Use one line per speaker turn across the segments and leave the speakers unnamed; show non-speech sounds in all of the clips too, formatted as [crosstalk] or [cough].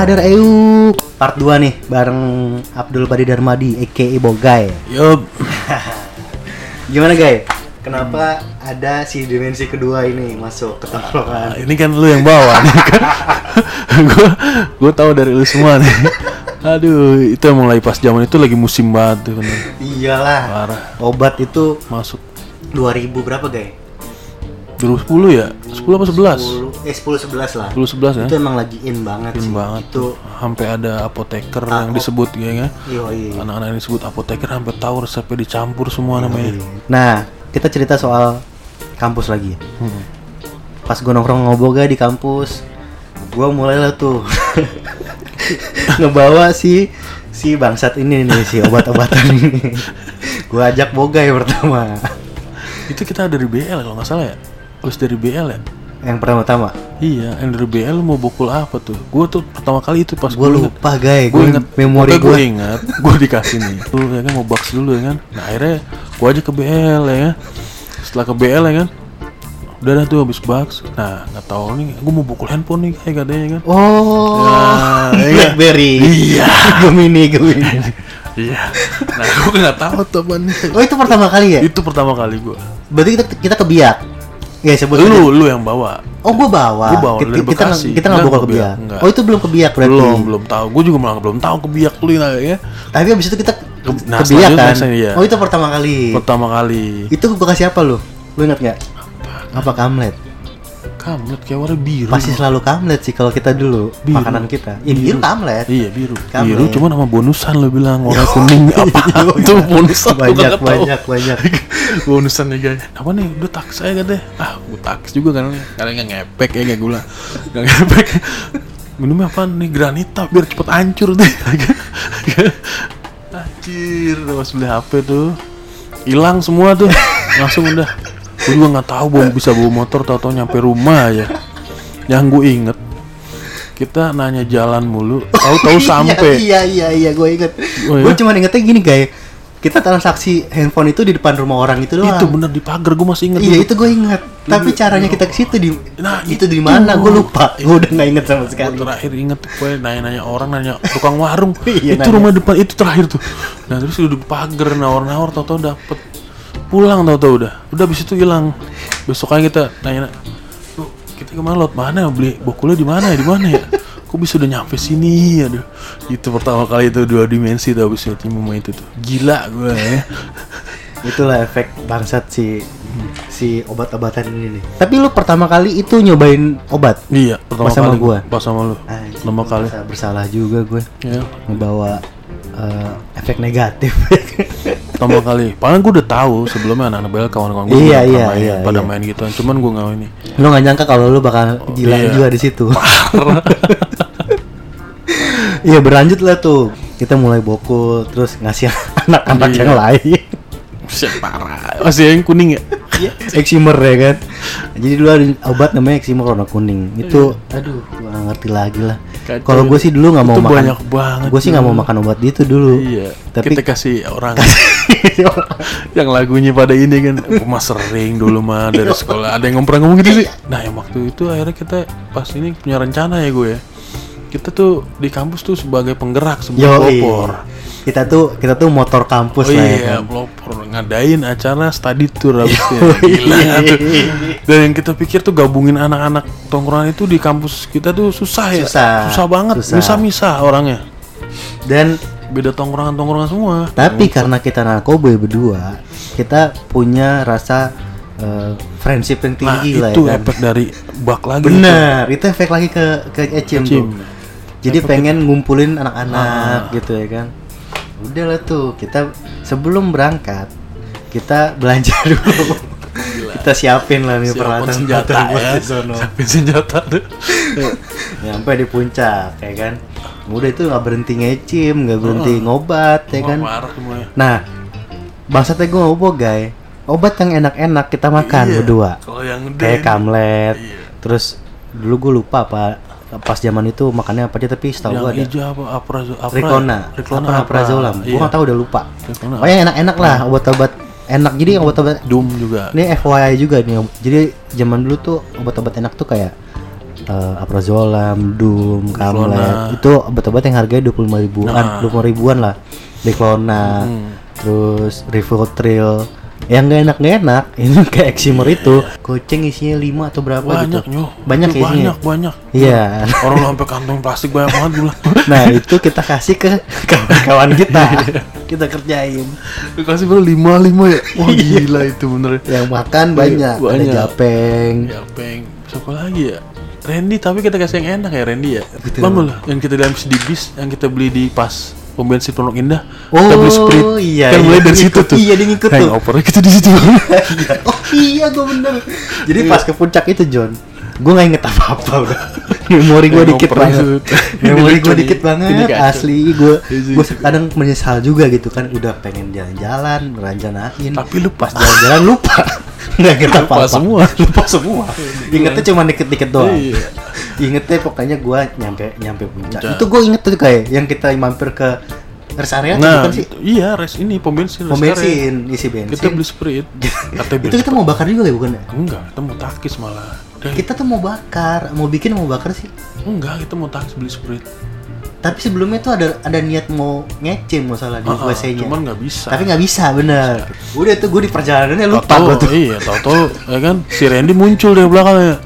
Brother Ayu Part 2 nih Bareng Abdul Badi Darmadi A.K.A. Bogay
Yup. [laughs]
Gimana Gay? Kenapa ada si dimensi kedua ini masuk ke tongkrongan?
ini kan lu yang bawa nih kan. [laughs] gua gua tahu dari lu semua nih. [laughs] Aduh, itu emang lagi pas zaman itu lagi musim banget tuh bener.
Iyalah
Parah.
Obat itu
Masuk
2000 berapa Gay?
2010 ya? 10 apa
10,
11?
eh 10 11 lah
10 11 ya?
Itu emang lagi in banget
In
sih
banget
Itu
Sampai ada apoteker
Ah,
yang
oh.
disebut ya kan?
Yoi
Anak-anak yang disebut apoteker sampai tahu resepnya dicampur semua namanya.
Nah kita cerita soal kampus lagi
Hmm.
Pas gue nongkrong ngoboga di kampus Gue mulai lah tuh [laughs] Ngebawa si si bangsat ini nih si obat-obatan ini [laughs] Gue ajak boga ya pertama
Itu kita dari BL kalau nggak salah ya? Terus dari BL ya?
Yang pertama-tama?
Iya, yang dari BL mau bokul apa tuh? Gue tuh pertama kali itu pas
Gue lupa gay
gue inget
memori
gue inget gue dikasih nih. Tuh ya kan mau box dulu ya kan? Nah akhirnya gue aja ke BL ya kan? Setelah ke BL ya kan? Udah dah tuh habis box. Nah nggak tahu nih gue mau pukul handphone nih kayak katanya kan?
Oh [laughs]
Nah, iya.
Blackberry
Iya. [laughs]
Gemini Gemini [laughs]
iya. Nah gue nggak tahu tuh apa nih
Oh itu pertama kali ya?
itu pertama kali gue
Berarti kita, kita ke biak Ya sebut aja.
lu lu yang bawa
Oh gua bawa.
Gua bawa
kita,
dari
kita,
Bekasi.
kita nggak
Enggak,
bawa ke
ke
biak.
Biak.
Oh itu belum ke biak berarti.
belum belum tahu gue juga malah belum tahu kebiak lu nah, ya
Tapi abis itu kita ke,
Nah,
ke biak kan.
iya.
Oh itu pertama kali.
pertama kali
Itu gua kasih apa lu? Lu ingat nggak? Apa kamlet?
Kamlet kayak warna biru
Pasti selalu kamlet sih kalau kita dulu
Biru.
makanan kita. Ya, biru kamlet.
Iya biru.
Kamlet.
Biru cuma sama bonusan lo bilang warna kuning apa [laughs] itu bonusan gua
banyak
tahu.
banyak banyak. [laughs]
bonusan nih guys. Apa nih udah taks aja katanya. Ah gue taks juga kan kalian nggak ngepek ya kayak gula. Nggak ngepek. [laughs] Minumnya apa nih granita biar cepet hancur deh. Anjir, pas beli HP tuh hilang semua tuh langsung udah gue juga nggak tahu bawa bisa bawa motor tahu-tahu nyampe rumah ya yang gue inget kita nanya jalan mulu [laughs] tahu-tahu sampai
Iya iya iya gue inget.
Oh,
Gue
iya?
cuma ingetnya gini guys. Kita transaksi handphone itu di depan rumah orang itu doang.
itu bener di pagar gue masih inget
Iya
dulu.
itu gue inget. Tapi caranya kita ke situ di
Nah,
itu di
itu.
mana? Gue lupa. [laughs] Gue udah nggak inget sama
Gue
sekali.
terakhir inget gue nanya-nanya orang nanya tukang warung [laughs]
Iya,
itu
nanya.
rumah depan itu terakhir tuh nah terus udah di pagar nawar-nawar tau-tau dapet pulang tau-tau udah. Udah abis itu hilang. Besoknya kita nanya "Lu, kita ke mana lot? Mana? Beli bokulnya di mana ya? Di mana ya? [laughs] Kok bisa udah nyampe sini? Aduh. Itu pertama kali itu dua dimensi tuh abis itu momen itu tuh. Gila gue ya. [laughs]
Itulah efek bangsat si si obat-obatan ini nih. Tapi lu pertama kali itu nyobain obat.
iya pertama
Pas sama
kali.
gua.
pas sama lu.
Anjing,
pertama kali.
bersalah juga gue
ya
ngebawa eh, efek negatif. [laughs]
pertama kali padahal gue udah tahu sebelumnya anak-anak bel kawan-kawan gue
Iya,
pada
iya,
main,
iya,
pada
iya.
main gitu cuman gue nggak ini
lu nggak nyangka kalau lu bakal gila
iya.
juga di situ. [laughs] [laughs] Iya berlanjut lah tuh. Kita mulai bokul terus ngasih anak-anak
Iya.
yang lain.
Buset parah masih yang kuning ya
Iya, Eximer ya kan. Jadi dulu ada obat namanya Eximer warna kuning. Itu aduh, gua ngerti lagi lah.
Kacau.
Kalau gue sih dulu nggak mau
Itu
makan.
banyak banget
Gue sih nggak mau makan obat itu dulu.
iya
Tapi
kita kasih orang [laughs] yang lagunya pada ini kan mah sering dulu mah dari sekolah ada yang ngomong ngomong gitu sih nah yang waktu itu akhirnya kita pas ini punya rencana ya gue ya kita tuh di kampus tuh sebagai penggerak sebagai pelopor
kita tuh kita tuh motor kampus
Oh
lah ya
iya,
kan.
pelopor ngadain acara study tour [laughs] abisnya. Gila tuh. Dan yang kita pikir tuh gabungin anak-anak tongkrongan itu di kampus kita tuh susah ya.
Susah.
banget.
Susah.
Misa-misa orangnya.
Dan
Beda tongkrongan-tongkrongan semua.
tapi karena kita narkoboy berdua, kita punya rasa eh, friendship yang
Nah,
tinggi lah
itu
ya kan.
efek dari bak lagi.
Bener, itu efek lagi ke ke Ecim tuh. Jadi pengen ngumpulin anak-anak
Ah.
gitu ya kan. Udah lah tuh, kita sebelum berangkat kita belanja [laughs] dulu. kita siapin lah nih peralatan
senjata
buat
ya.
sono.
Siapin senjata tuh. [laughs]
Nyampe di puncak ya kan. Udah itu nggak berhenti ngecim, nggak berhenti
Oh.
ngobat ya kan.
semuanya.
Nah, bangsatnya gue ngobrol guys. Obat yang enak-enak kita makan
Iya,
berdua.
Kalau yang.
Kayak kamlet.
Iya.
Terus dulu gue lupa apa pas zaman itu makannya apa aja tapi setahu gue ada
apa aprazo apa
Ricona,
Ricona
apa Aprazolam.
Iya.
Gue nggak tahu udah lupa.
Ricona.
Oh yang enak-enak lah obat-obat enak. Jadi obat-obat
Doom juga.
ini FYI juga nih. Jadi zaman dulu tuh obat-obat enak tuh kayak eh, Aprazolam, Doom. Kamlet. Itu obat-obat yang harganya 25 ribuan,
Nah.
20 ribuan lah. Diclona,
Hmm.
terus Rivotril. Yang gak enak gak [laughs] enak, ini kayak Eximer itu. Goceng isinya 5 atau berapa
banyak
gitu. Banyak ya isinya.
banyak banyak
Iya.
orang lu [laughs] sampai kantong plastik banyak banget gue bilang [laughs]
Nah, itu kita kasih ke kawan-kawan kita. kita kerjain.
dikasih baru lima lima ya wah
Iya.
gila itu bener
Yang makan banyak, ada
banyak.
japeng.
ya peng siapa lagi ya Randy tapi kita kasih yang enak ya Randy ya
Betul.
bangun lah yang kita dalam di bis yang kita beli di pas pom bensin Pondok Indah
Oh,
kita beli sprit
iya,
kan
iya.
mulai dari situ tuh.
Iya, dia ngikut tuh.
hangovernya kita di situ. [laughs]
Iya. oh iya gue bener. Jadi pas ke puncak itu John gue nggak inget apa apa udah memori gue dikit banget. [laughs] memori gue dikit banget asli. Gue
Ini
gue
lucu.
kadang menyesal juga gitu kan udah pengen jalan-jalan rencanain
Tapi lupa.
jalan-jalan lupa [laughs] [laughs] nggak inget apa
Lupa
apa
semua. [laughs]
lupa semua. Ingetnya cuma dikit-dikit doang.
Iya.
ingetnya pokoknya gue nyampe nyampe puncak. Itu gue inget tuh kayak yang kita mampir ke rest area
nah
bukan sih?
iya res ini pom bensin
pom bensin isi bensin.
kita beli sprit [laughs]
itu kita mau bakar juga ya bukan ya?
Enggak kita mau takis malah. Udah,
kita tuh mau bakar. Mau bikin mau bakar sih.
Enggak kita mau takis beli sprit
tapi sebelumnya tuh ada ada niat mau ngece masalah di WC-nya
cuman nggak bisa.
Tapi nggak bisa bener. Udah tuh gue di perjalanannya lupa
Tahu
gue tuh.
iya tahu-tahu ya kan? Si Randy muncul dari belakangnya.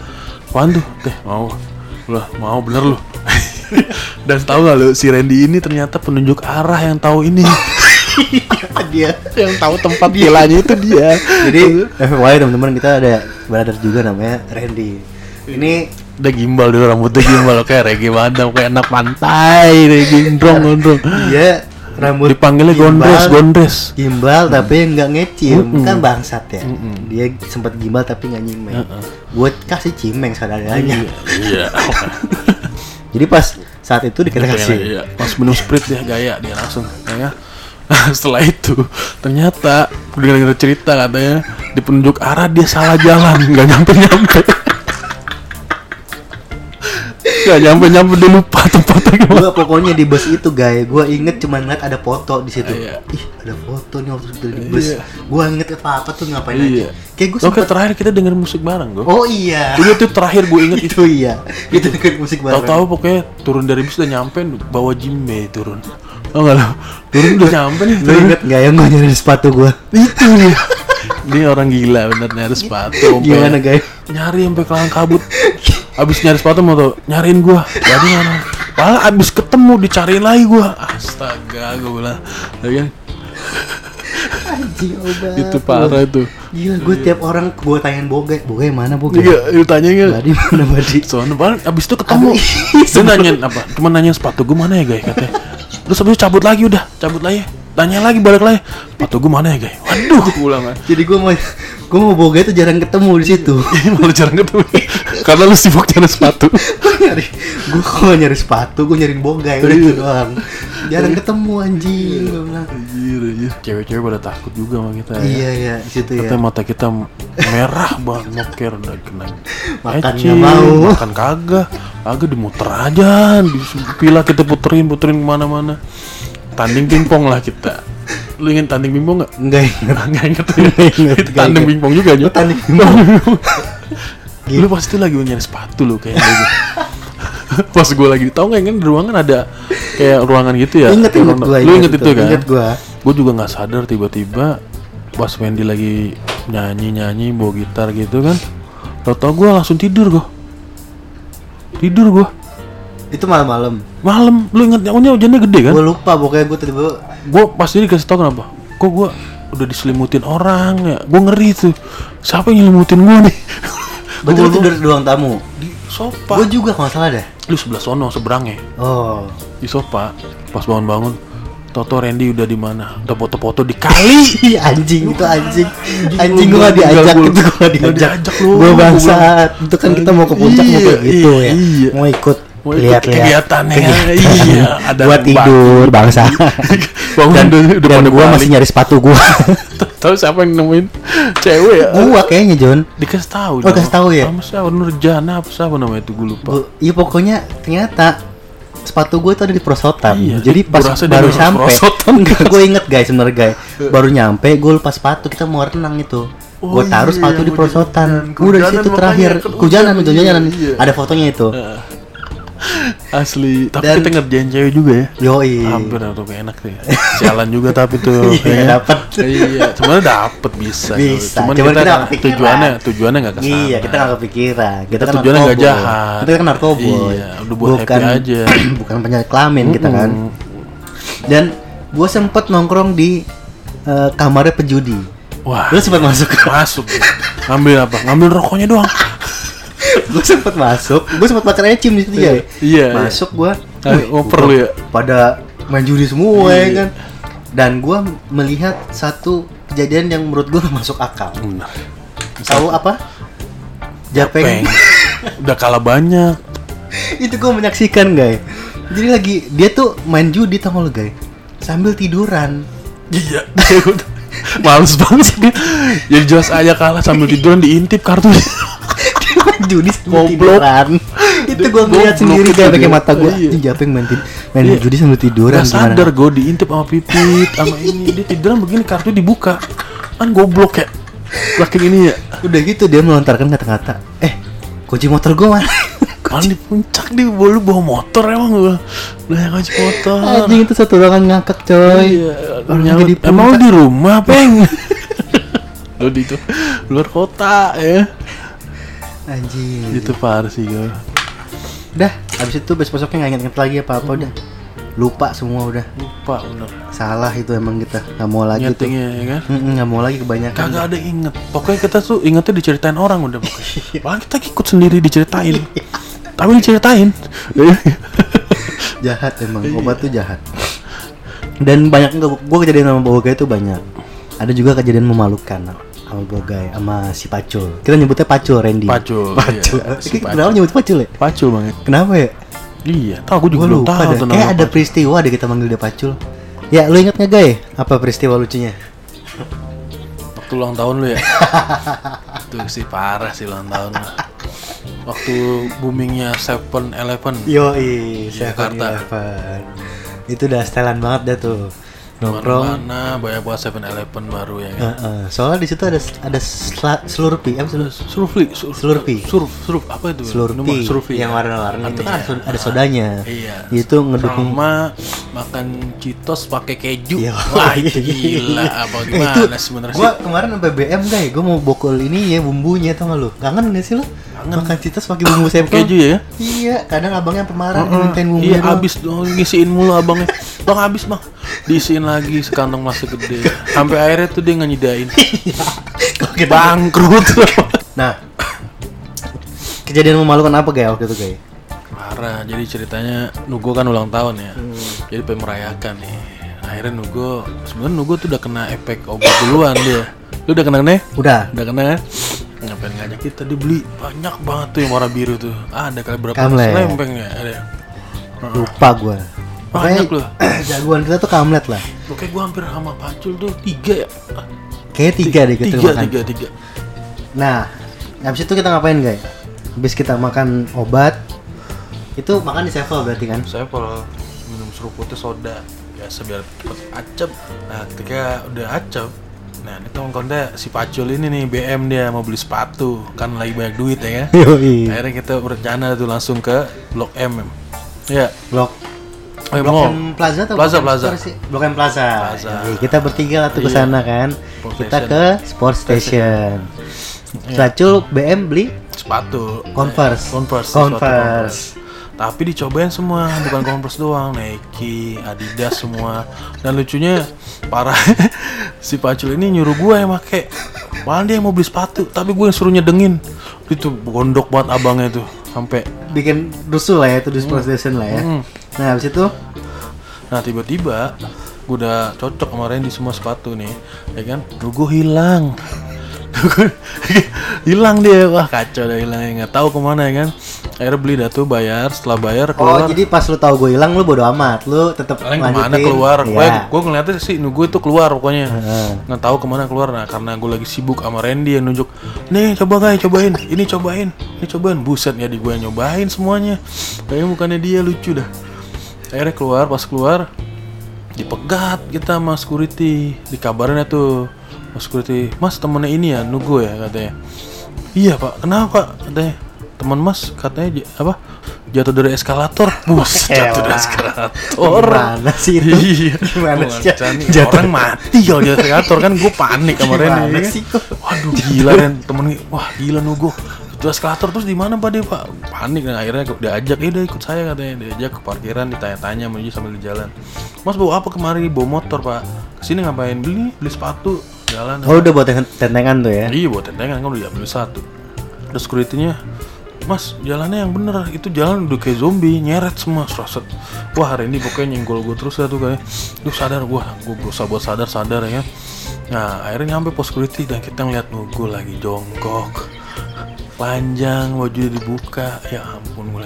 Apaan tuh teh mau. Lah mau bener lu. [laughs] Dan tahu gak lu si Randy ini ternyata penunjuk arah yang tahu ini. [laughs]
Dia.
Yang tahu tempat vilanya itu dia.
Jadi FYI teman-teman kita ada brother juga namanya Randy. Ini
udah gimbal dulu rambutnya gimbal. Kayak reggae madam kayak anak pantai reggae gondrong gondrong.
Dia rambut
dipanggilnya
gimbal,
gondres gondres.
Gimbal tapi nggak ngecim
Mm-mm.
kan bangsat ya. Dia sempat gimbal tapi nggak nyimeng.
Heeh.
gue kasih cimeng seadanya
iya [laughs]
jadi pas saat itu kita kasih.
Iya, pas minum sprit dia gaya dia langsung ya. [laughs] Setelah itu ternyata dengar dengar cerita katanya di penunjuk arah dia salah jalan nggak nyampe nyampe. Gak nyampe nyampe dia lupa tempatnya gimana.
Gua pokoknya di bus itu guys, gua inget cuma ngeliat ada foto di situ.
Iya.
Ih, ada foto nih waktu itu di bus.
Iya.
Gua inget apa apa tuh ngapain
Iya.
aja. Kayak gua
Oke
sempet.
terakhir kita denger musik bareng gue.
Oh iya.
Itu tuh terakhir gue inget itu.
itu iya. Itu denger musik bareng.
Tahu-tahu pokoknya turun dari bus udah nyampe bawa Jimbe turun. Oh enggak lo? Turun udah nyampe nih.
Lu
turun.
inget nggak yang gua nyari sepatu gua?
Itu dia. Dia orang gila bener nyari sepatu.
Gimana guys?
nyari sampai kelang kabut [laughs] abis nyari sepatu mau tuh nyariin gua. Jadi mana? Malah abis ketemu dicariin lagi gua. Astaga gua bilang ya kan
Anjing obat.
itu parah itu.
Gila, gue tiap orang gue tanyain boga, boga yang mana boga?
iya lu tanya nggak?
Badi mana badi?
soalnya paling abis itu ketemu. Dia nanyain apa? Cuma nanyain sepatu gua mana ya guys katanya. Terus abis itu cabut lagi udah. Cabut lagi. Tanya lagi balik lagi. Sepatu gua mana ya guys? Waduh. Kan
Jadi gue mau gue mau boga itu jarang ketemu di situ. [laughs]
malah jarang ketemu karena lu sibuk nyari sepatu.
Gue nyari gue kalau nyari sepatu gue nyariin boga ya udah itu doang. Jarang ketemu anjing gue bilang.
Anjir, anjir. Cewek-cewek pada takut juga sama kita ya.
iya iya situ ya.
Katanya mata kita merah banget moker udah kena.
Makan
eci,
nggak mau.
makan kagak. Kagak dimuter aja. Di pila kita puterin puterin ke mana-mana. Tanding pingpong lah kita. Lu ingin tanding pingpong nggak? Nggak inget [laughs]
Nggak inget,
itu tanding pingpong juga aja.
Tanding pingpong. [laughs]
lu pasti lagi nyari sepatu lu kayaknya gitu. [laughs] pas gue lagi tau nggak kan di ruangan ada kayak ruangan gitu ya?
Inget
Kayak
inget gue
lu inget itu kan?
inget gue
gue juga nggak sadar tiba-tiba pas Wendy lagi nyanyi nyanyi bawa gitar gitu kan tau tau gue langsung tidur gue tidur gue
itu malam-malam.
Malam lu inget nyahunya hujannya gede kan?
Gue lupa pokoknya gue tiba-tiba
gue pasti dikasih tau kenapa. Kok gue udah diselimutin orang ya? Gue ngeri tuh. Siapa yang nyelimutin gue nih [laughs]
betul
Gua-
itu dari ruang tamu?
Di sofa.
Gue juga kalau salah deh.
Lu sebelah sono seberangnya.
Oh.
Di sofa pas bangun-bangun Toto Randy udah di mana? Udah foto-foto di kali. [laughs]
Ih, anjing itu anjing. Anjing
lu
gue gak diajak.
gua-
itu
Nggak
diajak.
lu. Gua
bangsat. itu kan kita mau ke puncak mau kayak
Iya,
gitu
iya,
ya.
iya.
mau ikut lihat-lihat.
kegiatannya,
Kegiatan.
iya, ada [laughs]
buat tidur bangsa [laughs]
Bangun
dan,
udah- udah
dan gue masih nyari sepatu gue [laughs]
tahu siapa yang nemuin? Cewek ya?
Gue kayaknya John.
Dikasih tahu
Oh, kasih tahu ya?
sama siapa? Nurjana apa siapa namanya itu? Gue lupa.
Iya pokoknya ternyata sepatu gue itu ada di prosotan
Iya,
jadi pas baru sampai
prosotan.
gue inget guys sebenarnya guys. Baru nyampe gue lepas sepatu kita mau renang itu.
Oh
gue taruh
iya,
sepatu di
hujan-
perosotan.
hujan.
udah di situ terakhir.
kan
hujanan
hujan,
hujanan.
iya.
ada fotonya itu [laughs]
Asli. Tapi
Dan-
kita ngerjain cewek juga ya.
yoi
Hampir tuh enak sih. Sialan juga tapi tuh. [laughs]
Iya, dapet.
Iya, sebenarnya dapet bisa.
Bisa,
Cuman,
cuman
kita,
kita kepikiran.
tujuannya tujuannya nggak ke sana.
Iya, kita nggak kepikiran. Kita,
Kita
kan
tujuannya nggak
narkoboy.
jahat.
Kita kan narkoboy.
Iya, udah buat happy aja. [clears throat]
bukan penyakit kelamin kita kan. Dan gue sempet nongkrong di eh, kamarnya pejudi.
Wah.
Lu sempet masuk?
Masuk. Ngambil apa? Ngambil rokoknya doang. [laughs]
gue sempet masuk. Gue sempet makan ecim di situ ya.
Iya, iya.
Masuk gue.
Ah, ngoper lu ya?
Pada main judi semua
Iya.
ya kan. Dan gue melihat satu kejadian yang menurut gue masuk akal.
Benar.
Tahu apa? Japeng.
Peng. Udah kalah banyak.
itu gue menyaksikan guys jadi lagi dia tuh main judi tau lu guys sambil tiduran
Iya. [laughs] Males banget sih dia. Ya jelas aja kalah sambil tiduran diintip kartunya.
Dia main judi sambil
Goblok.
tiduran. [laughs] Itu gue ngeliat sendiri kayak pakai mata gue
Iya.
ini Japeng main, main
Iya.
judi sambil tiduran
Gak sadar gue diintip sama pipit sama ini. Dia tiduran begini kartu dibuka. Kan goblok ya. Laki ini ya.
Udah gitu dia melontarkan kata-kata. Eh kunci motor gue mana
kan di puncak dia bawa bawa motor emang gue udah yang kunci motor.
Anjing itu satu ruangan ngakak coy.
Iya
Orang di
emang di rumah [laughs] peng? Lu di itu. Luar kota ya
anjing.
Itu parah sih gue
udah abis itu besok besoknya nggak inget-inget lagi apa apa udah. Lupa semua udah.
Lupa bener.
Salah itu emang kita nggak mau lagi tuh.
Nyetingnya ya kan?
Nggak mau lagi kebanyakan.
Kagak ada inget. Pokoknya kita tuh ingetnya diceritain orang udah pokoknya Bahkan [laughs] kita ikut sendiri diceritain. Tapi diceritain.
Jahat emang
Iya.
obat tuh jahat. Dan banyak gue kejadian sama Bogai itu banyak. Ada juga kejadian memalukan sama Bogai sama si Pacul. Kita nyebutnya Pacul Randy.
Pacul, [laughs]
Pacul.
iya, si Pacul.
kenapa nyebut Pacul ya?
Pacul banget
kenapa ya?
Iya tau gue juga belum
lupa
tahu tuh
kayak ada peristiwa deh kita manggil dia Pacul. Ya lu inget nggak Gai? Apa peristiwa lucunya?
Waktu ulang tahun lu ya? [laughs] Itu sih parah sih ulang tahun lu. Waktu boomingnya Seven Eleven.
Yo
Jakarta.
itu udah setelan banget dah tuh nongkrong
Mana banyak banget Seven Eleven baru ya kan
Heeh. soalnya di situ ada ada slurpee apa sih?
Surfli sur-
Slurpee.
Surf Surf apa itu Nama
Slurpee
Slurpee
yang warna-warni itu kan ada,
Iya.
so- ada sodanya
Iya.
itu ngedukung
sama makan Cheetos pakai keju.
Iya.
Wah, itu gila apa
Eh,
gimana sebenarnya
gua kemarin sampai BM guys gua mau bokol ini ya bumbunya tau gak lu kangen gak sih lu
Kangen.
makan citas pakai bumbu sampel
Keju ya?
iya kadang abangnya pemarah
Heeh.
mintain bumbunya
Iya, habis dong ngisiin mulu abangnya. Bang habis, Bang. Diisiin lagi sekantong plastik gede. Sampai akhirnya tuh dia.
Kalau [laughs] kita- [laughs]
Bangkrut. [laughs]
nah kejadian memalukan apa guys waktu itu guys
Parah. Jadi ceritanya Nugo kan ulang tahun ya.
Hmm.
Jadi pengen merayakan nih. Akhirnya Nugo sebenarnya Nugo tuh udah kena efek obat duluan dia. Lu udah kena nih?
udah
Udah kena kan? Ngapain ngajak kita dibeli banyak banget tuh yang warna biru tuh. Ah, ada kali berapa
Kamlet.
selempeng ya? Ada.
lupa gua
Banyak loh. [clears throat]
jagoan kita tuh kamlet lah
Oke, gua hampir sama Pacul tuh tiga ya.
Kayaknya tiga deh kita
tiga,
makan
tiga, tiga.
Nah, habis itu kita ngapain guys? Habis kita makan obat, itu makan di sevel berarti kan?
Kalau minum seruputnya soda biasa biar cepet acep. Nah, ketika udah acep, nah ini teman si Pacul ini nih BM dia mau beli sepatu kan lagi banyak duit ya kan. [laughs]
Yoi.
Akhirnya kita berencana tuh langsung ke Blok M. Ya,
Blok
eh,
Blok
mall.
M Plaza atau
Plaza,
Blok M
Plaza.
Blok M Plaza.
Plaza.
Yoi, kita bertiga lah tuh ke
Iya.
sana kan.
Sport
kita
Station.
ke Sport Station.
Iya.
Pacul BM beli
sepatu
Converse.
Converse sepatu
Converse.
Tapi dicobain semua bukan Converse doang Nike Adidas semua. Dan lucunya parah [laughs] si Pacul ini nyuruh gue yang make. Malah dia yang mau beli sepatu tapi gue yang suruh nyedengin. Itu gondok banget abangnya tuh sampai
Bikin rusuh lah ya itu di Sport Station lah ya.
Hmm.
Nah, habis itu?
Nah tiba-tiba gue udah cocok sama Randy semua sepatu nih ya kan? Nugo hilang [laughs] hilang dia. Wah kacau dah hilang. Nggak tahu ke mana ya kan. Akhirnya beli dah tuh bayar. Setelah bayar
Oh,
keluar.
jadi pas lu tahu gue hilang lu bodo amat. Lu tetap ke
mana keluar,
Iya.
gue gue ngeliatnya sih Nugo itu keluar pokoknya. Nggak tahu ke mana keluar. Nah karena gue lagi sibuk sama Randy yang nunjuk nih coba guys cobain. Ini cobain. Ini cobain. Buset ya di gue nyobain semuanya. Kayaknya bukannya dia lucu dah. Akhirnya keluar pas keluar dipegat kita sama security. Dikabarin ya tuh security mas temennya ini ya Nugo ya katanya. Iya pak. Kenapa katanya. Teman mas katanya j- apa? Jatuh dari eskalator. Bus [laughs] jatuh dari eskalator.
Gimana sih itu? [laughs]
iya.
Gimana sih? Jatuh
orang mati kalau jatuh dari eskalator. Kan gue panik sama Ren
Gimana
kan?
sih
waduh gila Ren. Temen wah gila Nugo jatuh eskalator terus di mana pak dia pak? Panik dan akhirnya diajak ya udah ikut saya katanya. Diajak ke parkiran ditanya-tanya menuju sambil di jalan. Mas bawa apa kemari? Bawa motor pak. Ke sini ngapain? Beli beli sepatu jalan.
Oh udah buat tentengan tuh ya?
Iya buat tentengan kan udah ambil satu Terus security-nya Mas jalannya yang bener Itu jalan udah kayak zombie Nyeret semua seraset. Wah hari ini pokoknya nyenggol gue terus ya tuh kayak. Duh sadar gue Gue berusaha buat sadar-sadar ya. Kan Nah akhirnya nyampe pos security Dan kita ngeliat gue lagi jongkok. Panjang baju dibuka. Ya ampun gue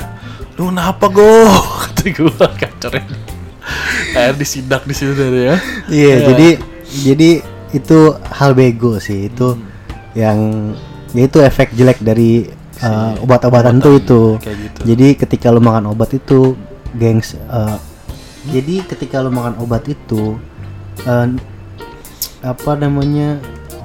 Lu kenapa go? [laughs] Kata gue kacarnya. Akhirnya disidak di situ ya.
Iya, jadi jadi itu hal bego sih itu
Hmm.
yang ya itu efek jelek dari uh, obat-obatan tuh itu.
gitu.
Jadi ketika lu makan obat itu, gengs. uh, jadi ketika lu makan obat itu, uh, apa namanya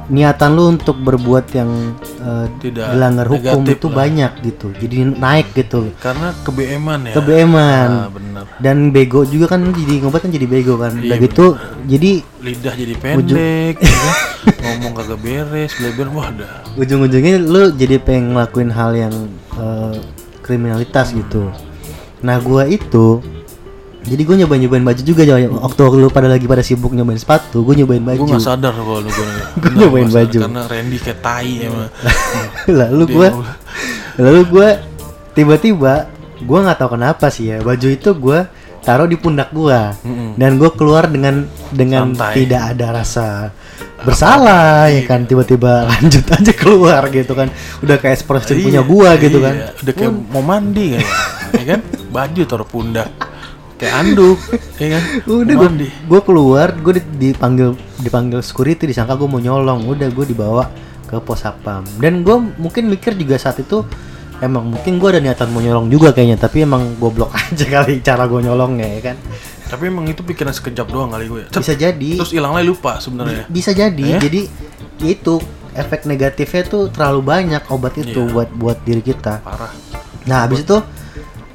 niatan lu untuk berbuat yang uh,
Tidak
dilanggar hukum itu
lah.
banyak gitu. Jadi naik gitu.
Karena kebeeman ya
Kebeeman.
Ah, bener
Dan bego juga kan jadi ngobat kan jadi bego kan. Udah
Iya,
gitu jadi
lidah jadi pendek ya kan? ngomong kagak beres bleber wah dah
ujung-ujungnya lu jadi pengen ngelakuin hal yang eh, kriminalitas gitu. Nah gua itu jadi gue nyobain nyobain baju juga Joy. waktu lu pada lagi pada sibuk nyobain sepatu, gue nyobain
gue
baju.
nggak sadar kalau lu gue [laughs]
nyobain baju.
karena Randy kayak tai [laughs] emang
lalu gue, lalu gue tiba-tiba gue nggak tahu kenapa sih ya baju itu gue taruh di pundak gue
Mm-mm.
dan gue keluar dengan dengan
Santai.
tidak ada rasa bersalah ya kan tiba-tiba lanjut aja keluar gitu kan udah kayak expression punya
Iya,
gua gitu
iya.
kan
udah kayak mau mandi kayak ya kan baju taruh pundak kayak anduk [laughs] ya kan?
Udah gue
mandi
gue keluar gue dipanggil dipanggil security disangka gue mau nyolong. Udah gue dibawa ke pos sapam. Dan gue mungkin mikir juga saat itu emang mungkin gue ada niatan mau nyolong juga kayaknya tapi emang goblok [laughs] aja kali cara gue nyolongnya ya kan?
Tapi emang itu pikiran sekejap doang kali gue ya.
Bisa jadi.
Terus hilang lagi lupa sebenarnya.
Bisa jadi.
Ya?
jadi itu efek negatifnya tuh terlalu banyak obat itu
Iya.
buat buat diri kita.
Parah.
Nah habis itu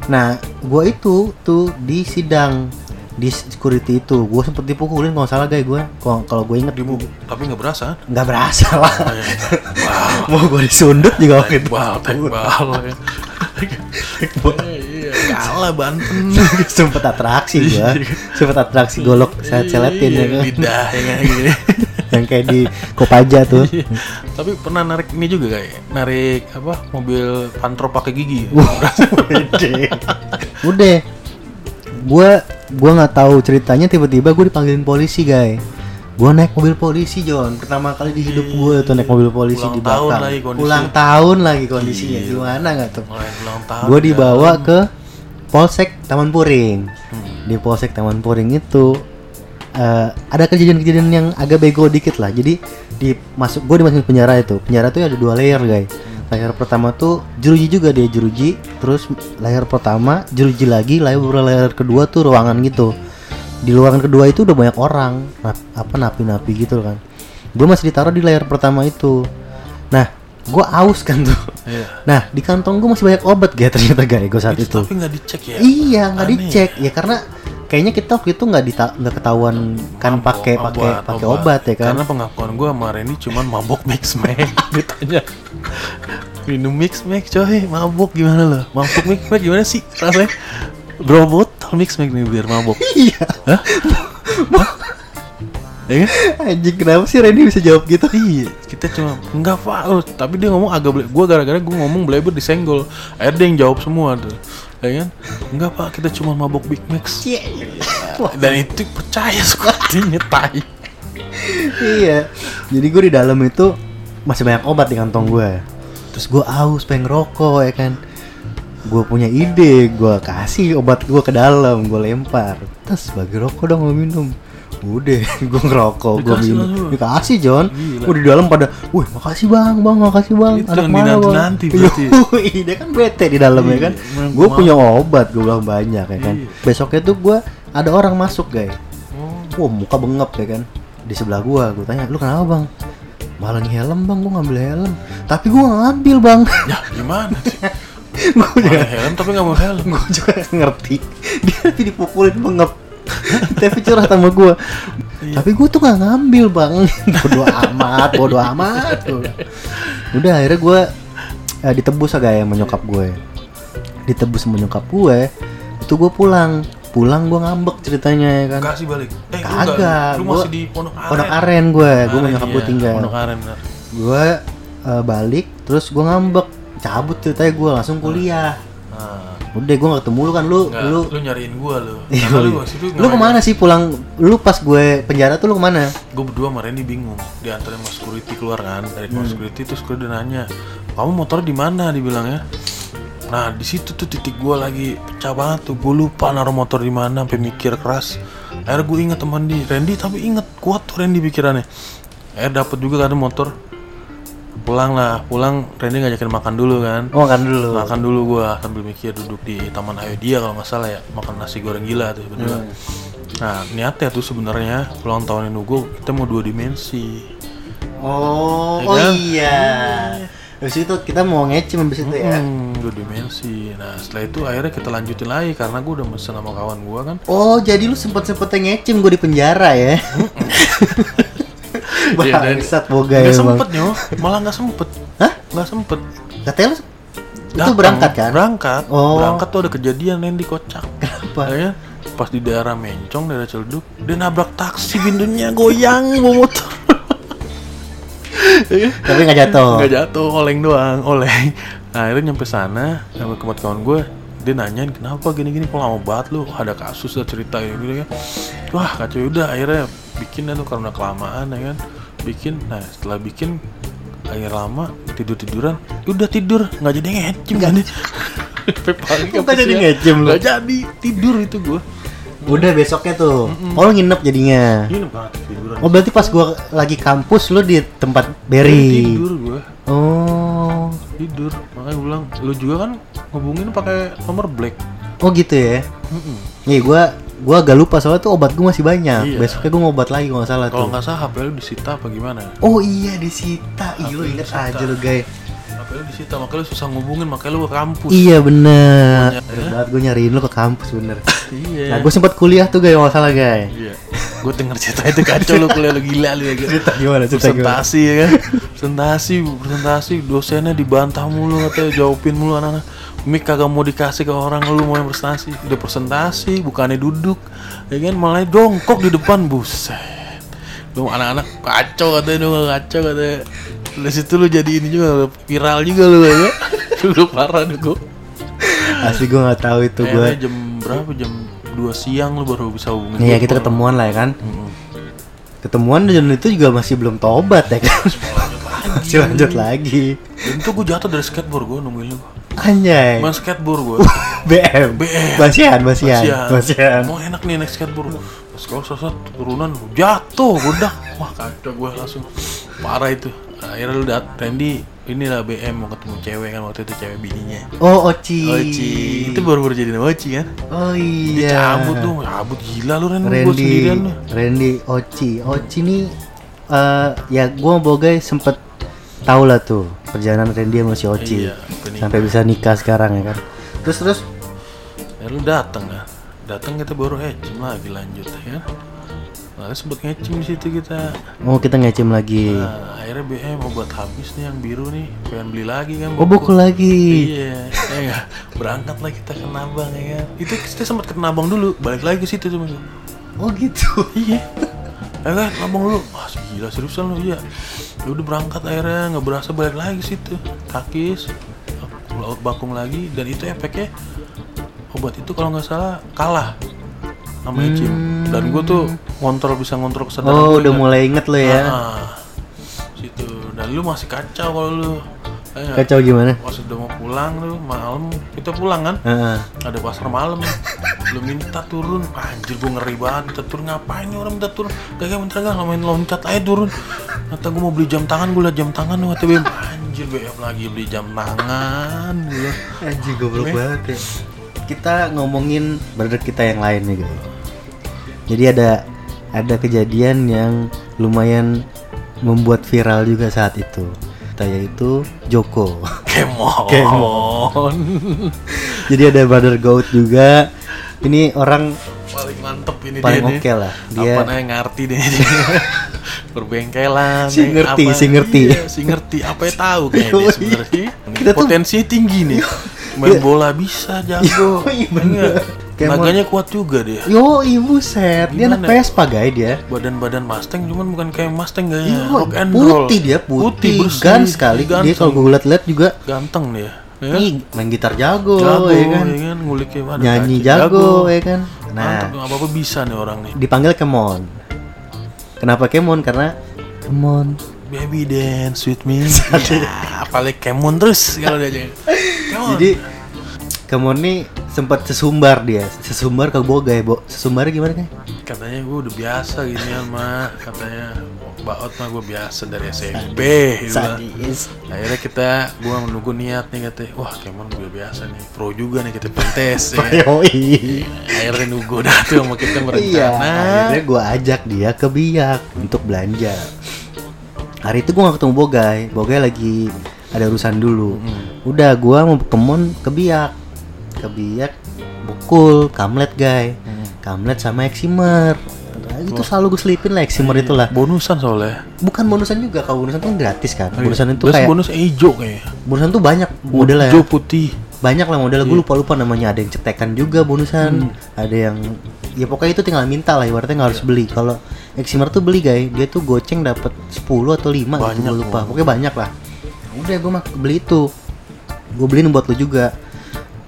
nah gue itu tuh di sidang di security itu. Gue sempet dipukulin kalau salah guys gue kalau gue inget
di mu- tapi nggak berasa
nggak berasa lah.
Wow [laughs]
mau gue disundut juga waktu itu.
Tekbal, tekbal [laughs] ya. Iya, kalah Banten. [laughs]
sempet atraksi gue sempet atraksi golok saya seletin ya
Iya,
kan.
Lidah ya kayak gini.
Yang kayak di Kopaja tuh
Iya. Tapi pernah narik ini juga kayak narik apa mobil pantro pakai gigi.
udah gue gue nggak tahu ceritanya tiba-tiba gue dipanggilin polisi guys gue naik mobil polisi John pertama kali di hidup gue tuh naik mobil polisi
Ulang
di
tahun
belakang
lagi kondisi.
ulang tahun lagi kondisinya
Gila.
gimana nggak tuh
tahun.
gue
ya.
dibawa ke Polsek Taman Puring
Hmm.
di Polsek Taman Puring itu eh, ada kejadian-kejadian yang agak bego dikit lah. Jadi di masuk gue dimasukin penjara itu. Penjara itu ada dua layer guys. Layer pertama tuh jeruji juga dia jeruji. Terus layer pertama jeruji lagi layer layer kedua tuh ruangan gitu. Di ruangan kedua itu udah banyak orang apa napi-napi gitu kan. Gue masih ditaruh di layer pertama itu. Nah gue aus kan tuh.
Iya.
nah di kantong gue masih banyak obat guys ternyata guys gue saat
Itu,
itu.
tapi nggak dicek ya.
Iya nggak dicek. Ya karena kayaknya kita waktu itu nggak dita- nggak ketahuan kan pakai pakai pakai obat ya kan.
Karena pengakuan gue sama Randy cuman mabok mix max [laughs] ditanya minum mix max coy mabok gimana lo mabok mix max gimana sih rasanya berapa botol mix max nih biar mabok [laughs]
Iya.
Hah? Hah? [laughs] ya kan
Anjing kenapa sih Randy bisa jawab gitu?
Iya, kita cuma enggak pak, oh, tapi dia ngomong agak gua gara-gara gua ngomong bleber disenggol, akhirnya dia yang jawab semua tuh, ya kan? Enggak pak, kita cuma mabok Big Max. [laughs] Dan itu percaya sepertinya [laughs] tai.
iya. Jadi gue di dalam itu masih banyak obat di kantong gue. Terus gue aus pengen rokok ya kan. Gue punya ide, gue kasih obat gue ke dalam, gue lempar. Terus bagi rokok dong lo minum. Udah, [laughs] gue ngerokok, gue minum. Dikasih John. Gue di dalam pada, wih makasih bang, bang makasih bang.
Itu
Anak
yang
mana bang?
dinanti-nanti [laughs] berarti.
Dia kan bete di dalam ya kan.
Iya, emang
Gue punya obat, gue bilang banyak ya kan.
Iya.
Besoknya tuh gue ada orang masuk guys.
Oh,
Wah muka bengep ya kan Di sebelah gua Gue tanya lu kenapa bang malah nih helm bang gue ngambil helm tapi gue ngambil bang
Ya gimana sih? [laughs]
gue juga
helm tapi nggak mau helm.
gue juga ngerti dia tapi dipukulin bengep [laughs] tapi curhat sama gue tapi gue tuh gak ngambil bang. [laughs] Bodo amat bodo amat udah akhirnya gue eh, ditebus agak ya menyokap gue ditebus sama nyokap gue itu gue pulang. Pulang gue ngambek ceritanya ya kan.
Kasih balik. Eh, lu
Kagak,
Lu
gua-
masih di Pondok Aren.
Pondok Aren gue gue sama
Aren,
nyokap gue
iya,
tinggal.
Pondok Aren.
gue eh, balik terus gue ngambek. Cabut ceritanya gue langsung kuliah.
Nah,
udah gue gak ketemu lu kan lu
enggak,
lu
lu, nyariin gua lu. [laughs]
Iya,
lu
iya.
waktu itu
lu ke mana sih pulang lu pas gue penjara tuh lu ke mana
Gue berdua sama Randy bingung. Di antara mas security keluar kan, dari
Hmm.
mas security terus gue udah nanya, "Kamu motor di mana?" dibilangnya. Nah, di situ tuh titik gue lagi pecah banget tuh. Gue lupa naruh motor di mana sampai mikir keras. Akhirnya gue inget teman di Randy tapi inget kuat tuh Randy pikirannya. Akhirnya dapet juga kan motor. Pulang lah, pulang Randy ngajakin makan dulu kan.
oh kan dulu
Makan dulu gua sambil mikir duduk di Taman Ayo Dia kalau nggak salah ya makan nasi goreng gila tuh berdua.
Hmm.
Nah niatnya tuh sebenarnya ulang tahun Nugo kita mau dua dimensi.
oh
Ya
oh
kan?
iya Habis itu kita mau ngecim habis itu ya
Hmm, dua dimensi. Nah setelah itu akhirnya kita lanjutin lagi karena gua udah mesen sama kawan gua kan.
Oh jadi lu sempet sempetnya ngecim gue di penjara ya [laughs]
Iya, dan-
Bangsat boga
Gak
emang
sempet nyo, malah nggak sempet.
Hah?
Nggak sempet.
Katanya lu itu berangkat kan?
Berangkat.
Oh.
Berangkat tuh ada kejadian yang dikocak.
Kenapa?
Ya, pas di daerah Mencong, daerah Celduk, dia nabrak taksi pintunya goyang bawa motor. Iya.
Tapi gak jatuh
Nggak jatuh, oleng doang, oleng. Nah, akhirnya nyampe sana, sama tempat kawan gue, dia nanyain kenapa gini-gini kok lama banget lu ada kasus lah cerita gitu kan wah kacau udah akhirnya bikin tuh karena kelamaan ya kan bikin nah setelah bikin akhir lama tidur tiduran udah tidur nggak jadi ngecim kan? [laughs] Pagi sampai
nggak jadi ngecim lu?
nggak jadi tidur itu gue
Udah besoknya tuh. Oh lu nginep jadinya?
Ini banget tiduran.
Oh berarti pas gua lagi kampus lu di tempat Berry
tidur gue
Oh.
Tidur makanya gue bilang lu juga kan hubungin pakai nomor black.
Oh gitu ya. Iya gua gua agak lupa soalnya tuh obat gua masih banyak.
Iya.
Besoknya gua ngobat lagi kalau nggak salah
kalau nggak salah HP lu disita apa gimana
Oh iya disita. Iya inget
disita.
aja lu guys.
HP lu disita makanya lu susah ngubungin makanya lu ke kampus
Iya bener.
Banyak, ya.
banget gua nyariin lu ke kampus bener.
iya
Nah gua sempat kuliah tuh guys kalau nggak salah guys.
iya gue denger cerita itu kacau lu kuliah lu gila lu ya gitu.
Cerita gimana? Cerita gimana?
presentasi ya kan presentasi presentasi dosennya dibantah mulu katanya jawabin mulu anak-anak mic kagak mau dikasih ke orang lu mau yang presentasi udah presentasi bukannya duduk ya kan malah jongkok di depan buset lu anak-anak kacau katanya lu kacau katanya dari situ lu jadi ini juga viral juga lu ya [laughs] lu parah deh gua
Asli gua nggak tahu itu gua.
Jam berapa jam 2 siang lu baru bisa hubungin
Iya
gua.
kita ketemuan lah ya kan. Ketemuan dan itu juga masih belum tobat ya kan. Masih [laughs] lanjut lagi.
Dan itu gue jatuh dari skateboard gue nungguin lu
Anjay.
Main skateboard gue
BM.
BM.
Basian, basian. Basian.
Mau enak nih naik skateboard Pas kalau sosot turunan jatuh Budak Wah kacau gue langsung Parah itu Akhirnya lu dat Randy Inilah BM mau ketemu cewek kan Waktu itu cewek bininya
Oh, Oci.
Oci Itu baru-baru jadi nama Oci kan
Oh
Dia
iya.
cabut tuh Cabut gila lu Randy Gue
Randy,
sendirian
Randy, Oci, Oci nih, eh ya gue bogai sempet tahu lah tuh perjalanan Randy sama si Oci.
Iya,
sampai bisa nikah sekarang ya kan. Terus terus,
Ya lu datang kan Datang kita baru ngecim lagi lanjut ya kan? Lalu sempet ngecim di situ kita.
Oh kita ngecim lagi.
Nah, akhirnya BM obat habis nih yang biru nih. Pengen beli lagi kan
Oh buku lagi.
iya ya berangkat lah kita ke Nabang ya kan? Itu kita sempat ke Nabang dulu. Balik lagi ke situ tuh Mas.
Oh gitu.
iya ya kan Nabang dulu wah gila seriusan lu iya. Ya udah berangkat akhirnya nggak berasa balik lagi ke situ takis laut bakung lagi dan itu efeknya obat itu kalau nggak salah kalah sama Ecim. Dan gue tuh ngontrol bisa ngontrol kesadaran
Hmm. Oh udah
dengan-
mulai inget lo ya.
Ah, situ. Dan lu masih kacau kalau lu. Eh,
Kacau gimana?
pas udah mau pulang lu malam kita pulang kan?
Heeh.
ada pasar malam lu minta turun anjir gua ngeri banget minta turun ngapain nih orang minta turun gak kayak bentar gak main loncat aja turun kata gua mau beli jam tangan gua liat jam tangan lu kata BM anjir BM lagi beli jam tangan gua
Anjing goblok banget ya. Kita ngomongin brother kita yang lain nih guys. Jadi ada ada kejadian yang lumayan membuat viral juga saat itu. Yaitu Joko.
Kemon.
Kemon. Jadi ada Brother Goat juga. Ini orang
Paling mantep ini
paling
dia
oke lah. Dia
Apa namanya ngerti deh dia. [laughs] Berbengkelan.
Si ngerti,
apa-
si ngerti.
Iya, si ngerti. Apa ya tahu kayaknya dia
Yoi. [laughs]
sebenarnya.
Kita tuh-
Potensi tinggi nih. Main bola bisa jago. [laughs]
Yoi, bener. Kemon.
Naganya kuat juga dia.
Yo, ibu set. Dia anak? Vespa guys dia.
Badan-badan Mustang cuman bukan kayak Mustang gayanya.
Yo,
Rock and roll.
putih dia, putih,
bersih,
gan sekali. Dia
ganteng.
kalau gue liat-liat juga
ganteng dia. Ya?
nih main gitar jago,
jago
ya kan.
ya kan nguliknya ada
Nyanyi
kaki,
jago, ya kan.
Mantap,
Nah,
apa apa bisa nih orang nih
dipanggil Kemon. Kenapa Kemon? Karena Kemon.
baby dance with me [laughs] ya, apalagi kemon terus kalau dia Kemon.
Jadi Kemon nih sempat sesumbar dia, sesumbar ke Bogai, Bo. Sesumbarnya gimana kan?
Katanya gue udah biasa ginian mah katanya baot mah gue biasa dari SMP gitu.
Sadis.
akhirnya kita gue menunggu niat nih katanya wah kemon gue biasa nih pro juga nih kita pentes ya. [laughs] Akhirnya nunggu [laughs] dah tuh sama kita
Iya,
berencana
akhirnya gue ajak dia ke Biak untuk belanja. Hari itu gue gak ketemu Bogai, Bogai lagi ada urusan dulu. Udah gue mau kemon ke Biak, ke Biak, Bukul, Kamlet guys, Kamlet sama Eximer. Itu selalu gue selipin lah Eximer itulah.
bonusan soalnya.
Bukan bonusan juga, kalau bonusan tuh gratis kan. Bonusan itu
Terus
kayak
bonus hijau kayaknya.
Bonusan tuh banyak modelnya.
hijau putih.
Banyak lah modelnya.
Iya.
gue lupa lupa namanya. Ada yang cetekan juga bonusan.
Hmm.
ada yang ya pokoknya itu tinggal minta lah. Ibaratnya nggak harus beli. Kalau Eximer tuh beli guys. Dia tuh goceng dapat 10 atau 5 gitu
Banyak,
gue lupa.
oh.
pokoknya banyak lah. Udah gue mah beli itu. Gue beliin buat lu juga.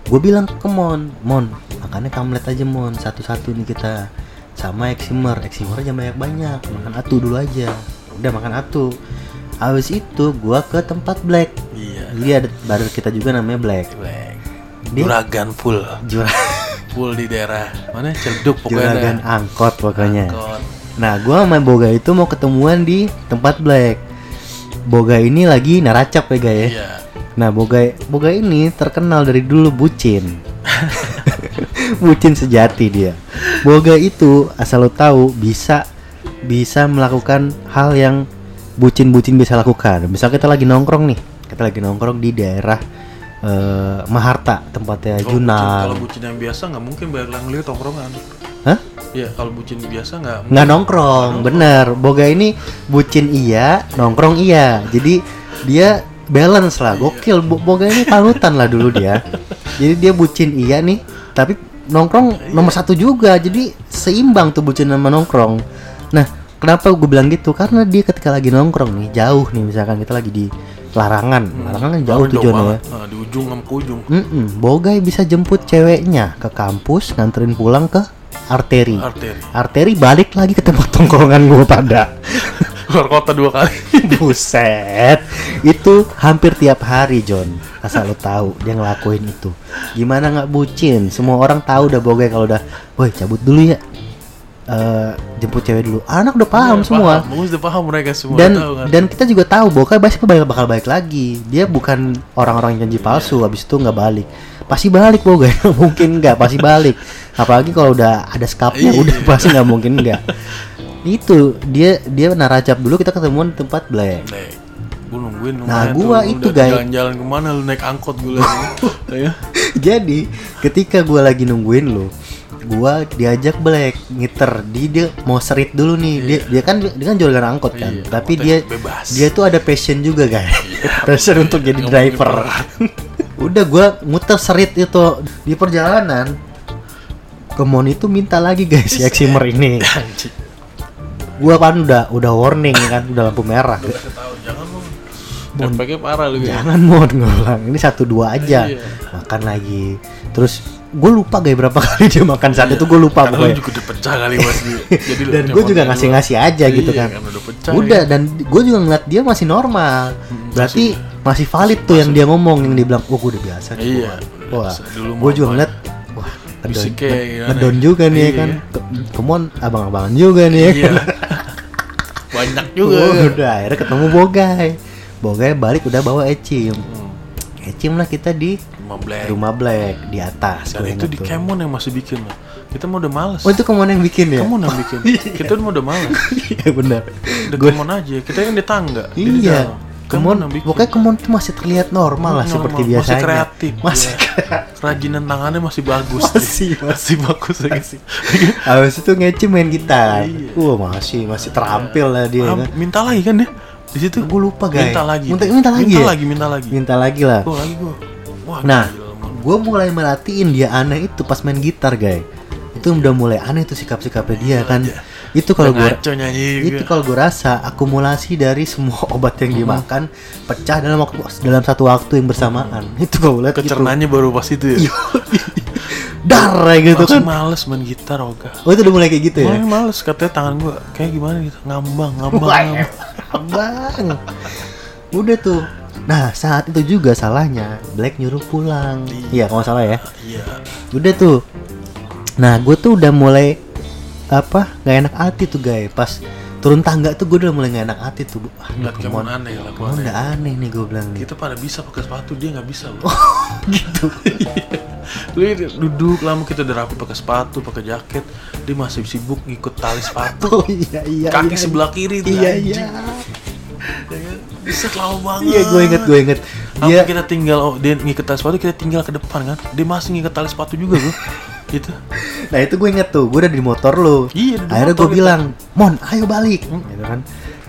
Gue bilang ke Mon Mon makannya kamlet aja Mon. Satu-satu nih kita. Sama Eximer. Eximer aja banyak banyak. Makan atu dulu aja. Udah makan atu. Habis itu gua ke tempat Black.
Iya.
Jadi ada baru kita juga namanya Black.
Black.
Dia-
juragan full.
Jura
full di daerah mana? Celduk pokoknya
juragan
dah.
angkot pokoknya.
Angkot.
Nah, gua sama Boga itu mau ketemuan di tempat Black. Boga ini lagi naracap ya, guys ya.
iya.
Nah, Boga Boga ini terkenal dari dulu bucin. Bucin sejati dia. Boga itu asal lo tahu bisa bisa melakukan hal yang bucin-bucin bisa lakukan. Misal kita lagi nongkrong nih, kita lagi nongkrong di daerah eh, Maharta tempatnya
Kalau bucin, kalau
Junal.
bucin yang biasa nggak mungkin bayar ngeliat tongkrongan
Hah?
Iya kalau bucin biasa nggak
nggak nongkrong bener boga ini bucin iya nongkrong iya jadi dia balance lah gokil Bo- boga ini panutan lah dulu dia [laughs] jadi dia bucin iya nih tapi nongkrong nomor satu juga jadi seimbang tuh bucin sama nongkrong. Nah kenapa gue bilang gitu? Karena dia ketika lagi nongkrong nih jauh nih misalkan kita lagi di larangan. Larangan kan jauh tujuannya ya.
Nah, di ujung sama ke ujung.
Mm-mm, Bogai bisa jemput ceweknya ke kampus nganterin pulang ke arteri.
Arteri.
Arteri balik lagi ke tempat tongkrongan gue pada [laughs]
keluar kota dua kali. [laughs]
Buset. Itu hampir tiap hari John. Asal lo tahu dia ngelakuin itu. Gimana nggak bucin? Semua orang tahu udah bogai kalau udah woi cabut dulu ya. Eh, jemput cewek dulu. Anak udah paham
Udah
semua.
paham, udah paham mereka semua
dan
tahu kan.
dan kita juga tahu Bokai pasti bakal bakal balik lagi. Dia bukan orang-orang yang janji palsu habis itu nggak balik. Pasti balik Bogai [laughs] mungkin nggak pasti balik. Apalagi kalau udah ada skapnya
Iya.
udah pasti nggak mungkin nggak itu dia dia naracap dulu kita ketemuan di tempat Black.
Gua nungguin
Nah, gua
tuh,
itu, guys.
jalan-jalan ke mana lu naik angkot gue lagi? [laughs] Ya.
Jadi ketika gua lagi nungguin lo gua diajak Black ngiter. Di dia mau serit dulu nih. Dia dia kan dia kan jualan angkot kan.
Iya,
tapi dia
bebas.
dia tuh ada passion juga guys. [laughs] Passion untuk jadi driver. [laughs] udah gua muter serit itu. Di perjalanan Kemon itu minta lagi guys si Eximer ini. Gua kan udah udah warning kan udah lampu merah
tahu, jangan Efeknya parah lu ya
jangan mon gue bilang ini satu dua aja
Iya.
makan lagi terus gue lupa guys berapa [laughs] kali dia makan saat itu gue lupa
Karena
pokoknya
juga udah pecah kali mas. [laughs] Jadi
dan gue juga ngasih ngasih aja gitu
Iya,
kan
kan udah pecah
udah
ya.
dan gue juga ngeliat dia masih normal berarti masih valid tuh yang dia ngomong yang dia bilang oh gue udah biasa
Iya,
gua." wah gue juga ngeliat wah ngedon,
ya?
juga nih ya
Iya.
kan Ke- kemon abang-abangan juga nih
Iya.
kan
Banyak [laughs] juga.
Oh, udah akhirnya ketemu Bogai Bogai balik udah bawa Ecim
Hmm.
Ecim lah kita di
Rumah Black.
rumah Black di atas
Dan itu di
tuh.
Kemon yang masih bikin loh. Kita mau udah males.
Oh itu Kemon yang bikin ya?
Kamu yang [laughs] bikin. Kita udah mau udah males.
Iya benar.
Udah kemon aja. Kita kan di tangga.
iya. Kemon, pokoknya Kemon tuh masih terlihat normal lah
Normal,
seperti
masih
biasanya.
kreatif,
Masih
iya. Kerajinan tangannya masih bagus.
Masih, [laughs]
dia. masih bagus [laughs] ya.
Masih. Habis itu ngeci main gitar.
Iya.
Wah masih masih terampil lah dia kan.
minta lagi kan dia di situ.
Gue lupa guys.
Minta lagi.
Minta, minta lagi.
Minta
ya?
lagi, minta lagi.
Minta lagi lah.
Gua lagi gua. Wah,
Nah, gue mulai merhatiin dia aneh itu pas main gitar, guys. Itu udah mulai aneh tuh sikap-sikapnya dia kan. Itu kalau gue itu kalau gue rasa akumulasi dari semua [laughs] obat yang dimakan pecah dalam waktu dalam satu waktu yang bersamaan. [laughs] Itu gue lihat gitu.
Kecernanya baru pas itu ya. [laughs]
Dar kayak gitu
Langsung
kan.
males main gitar Oga.
Oh itu udah mulai kayak gitu ya.
Mulai males katanya tangan gua kayak gimana gitu ngambang ngambang. Ngambang.
Bang. Udah tuh. Nah, saat itu juga salahnya Black nyuruh pulang. Iya, kalau nggak salah ya.
Iya.
Udah tuh. Nah, gue tuh udah mulai apa? Gak enak hati tuh, guys. Pas turun tangga tuh gue udah mulai gak enak hati tuh. Ah, Kemon,
Kemon aneh lah
udah aneh nih gue bilang nih.
Kita pada bisa pakai sepatu dia nggak bisa loh. [laughs]
gitu. [laughs]
Lu duduk lama kita udah rapi pakai sepatu, pakai jaket, dia masih sibuk ngikut tali sepatu.
Oh iya iya.
Kaki
iya.
sebelah kiri tuh
Iya
anjing.
iya.
Ya kan? Bisa lama banget.
Iya, gue inget gue inget. Dia
kita tinggal oh, dia ngikat tali sepatu kita tinggal ke depan kan. Dia masih ngikat tali sepatu juga bro. [laughs] gitu.
Nah itu gue inget tuh, gue udah di motor lu.
Iya,
Akhirnya gue bilang, Mon, ayo balik. Gitu kan.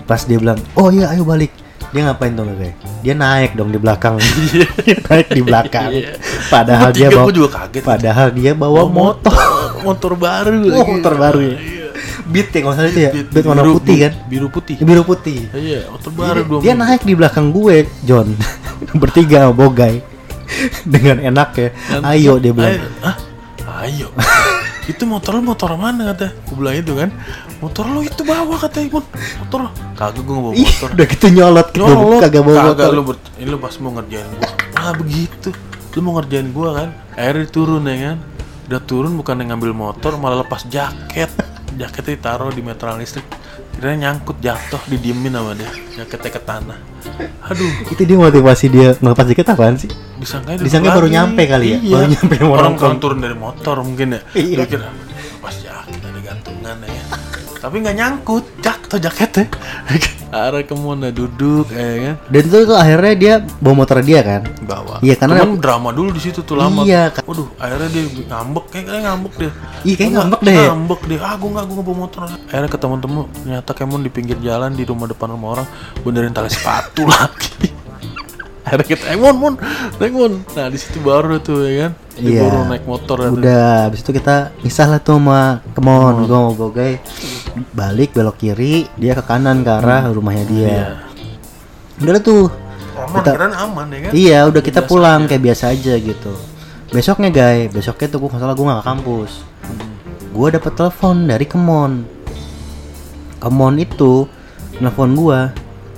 Pas dia bilang, oh iya ayo balik. Dia ngapain tuh kayak? Dia naik dong di belakang. Dia [laughs] [laughs] naik di belakang.
Iya.
Padahal dia bawa,
juga kaget.
padahal dia bawa motor. [laughs]
motor baru.
Oh, motor baru ya.
Iya.
Beat ya kalau salah itu ya.
Beat-
Beat warna
biru-
putih kan.
Biru putih.
Biru putih.
Iya, motor baru
Dia, dia naik di belakang gue, John. Bertiga Bogai. Dengan enak ya. Ayo dia bilang.
Ayo. Itu motor lu motor mana kata? Gue bilang itu kan. Motor lu itu bawa kata Imun. Motor kagak gue bawa motor.
udah gitu nyolot.
Nyolot,
kagak bawa
kagak
motor.
lu ber- ini lu pas mau ngerjain gua. Ah begitu. Lu mau ngerjain gua kan. Akhirnya turun ya kan. Udah turun bukan ngambil motor malah lepas jaket. [laughs] Jaketnya ditaruh di meteran listrik. Kira nyangkut jatuh didiemin sama dia. Jaketnya ke tanah. Aduh,
Itu dia motivasi dia ngelepas dikit apaan sih?
disangka
Disangka baru nyampe kali ya?
Iya.
Baru nyampe
orang, orang turun dari motor mungkin ya.
Iya.
Dia kira pas jaket ada gantungan ya. Tapi nggak nyangkut, jatuh jaketnya. [laughs] Arah ke mana duduk ya kan.
Dan itu tuh akhirnya dia bawa motor dia kan?
bawa.
Iya, karena-
Cuman drama dulu di situ tuh lama.
Iya, kan.
Waduh, akhirnya dia ngambek kayak kayak ngambek dia.
Iya, kayak ngambek deh.
Ngambek deh. Ah, gua enggak gua nggak bawa motor. Akhirnya ketemu temu ternyata Kemon di pinggir jalan di rumah depan rumah orang benerin tali sepatu [laughs] lagi. Akhirnya kita, eh Mon, Mon, naik Mon. Nah di situ baru tuh ya kan,
Iya.
baru naik motor. kan.
Udah, habis itu kita misah lah tuh sama Kemon, gue mau Bogai balik belok kiri, dia ke kanan ke arah rumahnya dia.
Iya.
Udah lah tuh,
Aman,
Kita-
keren aman ya kan?
iya udah kita pulang kayak biasa aja gitu. Besoknya guys, besoknya tuh gue masalah gue gak ke kampus. Gue dapet telepon dari Kemon. Kemon itu nelfon gue.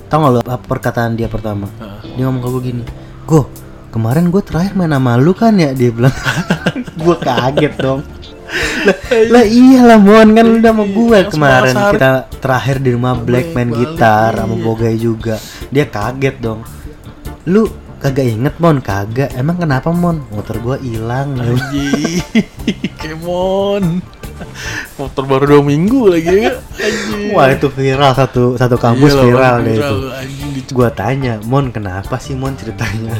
Tau gak lo apa perkataan dia pertama? Dia ngomong ke gue gini, Go, kemarin gue terakhir main sama lu kan ya? Dia bilang, [laughs] gue kaget dong. lah, lah iyalah Mon kan lu udah sama gue
Yang
kemarin. kita terakhir di rumah Black main gitar sama
iya.
Bogai juga. Dia kaget dong. Lu kagak inget Mon? Kagak. Emang kenapa Mon? Motor gua hilang
Anjing, [laughs] Kemon. Motor baru dua minggu lagi ya.
Wah itu viral. Satu satu kampus
Iyalah,
viral deh itu.
anjing,
gua tanya Mon kenapa sih Mon ceritanya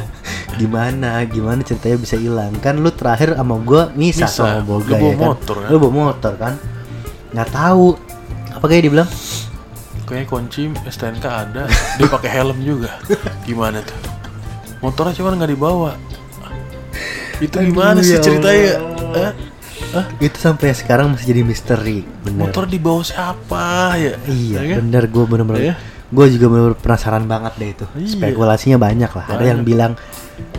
gimana gimana ceritanya bisa hilang kan lu terakhir sama gua misah
Misah.
sama Boga
Lu bawa
ya kan
motor, kan?
lu bawa motor kan nggak tahu apa kayak dibilang
Kayaknya kunci STNK ada, dia pakai helm juga. Gimana tuh? Motornya cuma nggak dibawa. Itu
Aduh,
gimana sih
ya
ceritanya?
Allah.
Hah?
Itu sampai sekarang masih jadi misteri bener
Motor dibawa siapa ya?
Iya,
Ya kan?
bener gue bener-bener
Iya.
gue juga bener penasaran banget deh itu
Iya.
spekulasinya banyak lah ada
Banyak.
yang bilang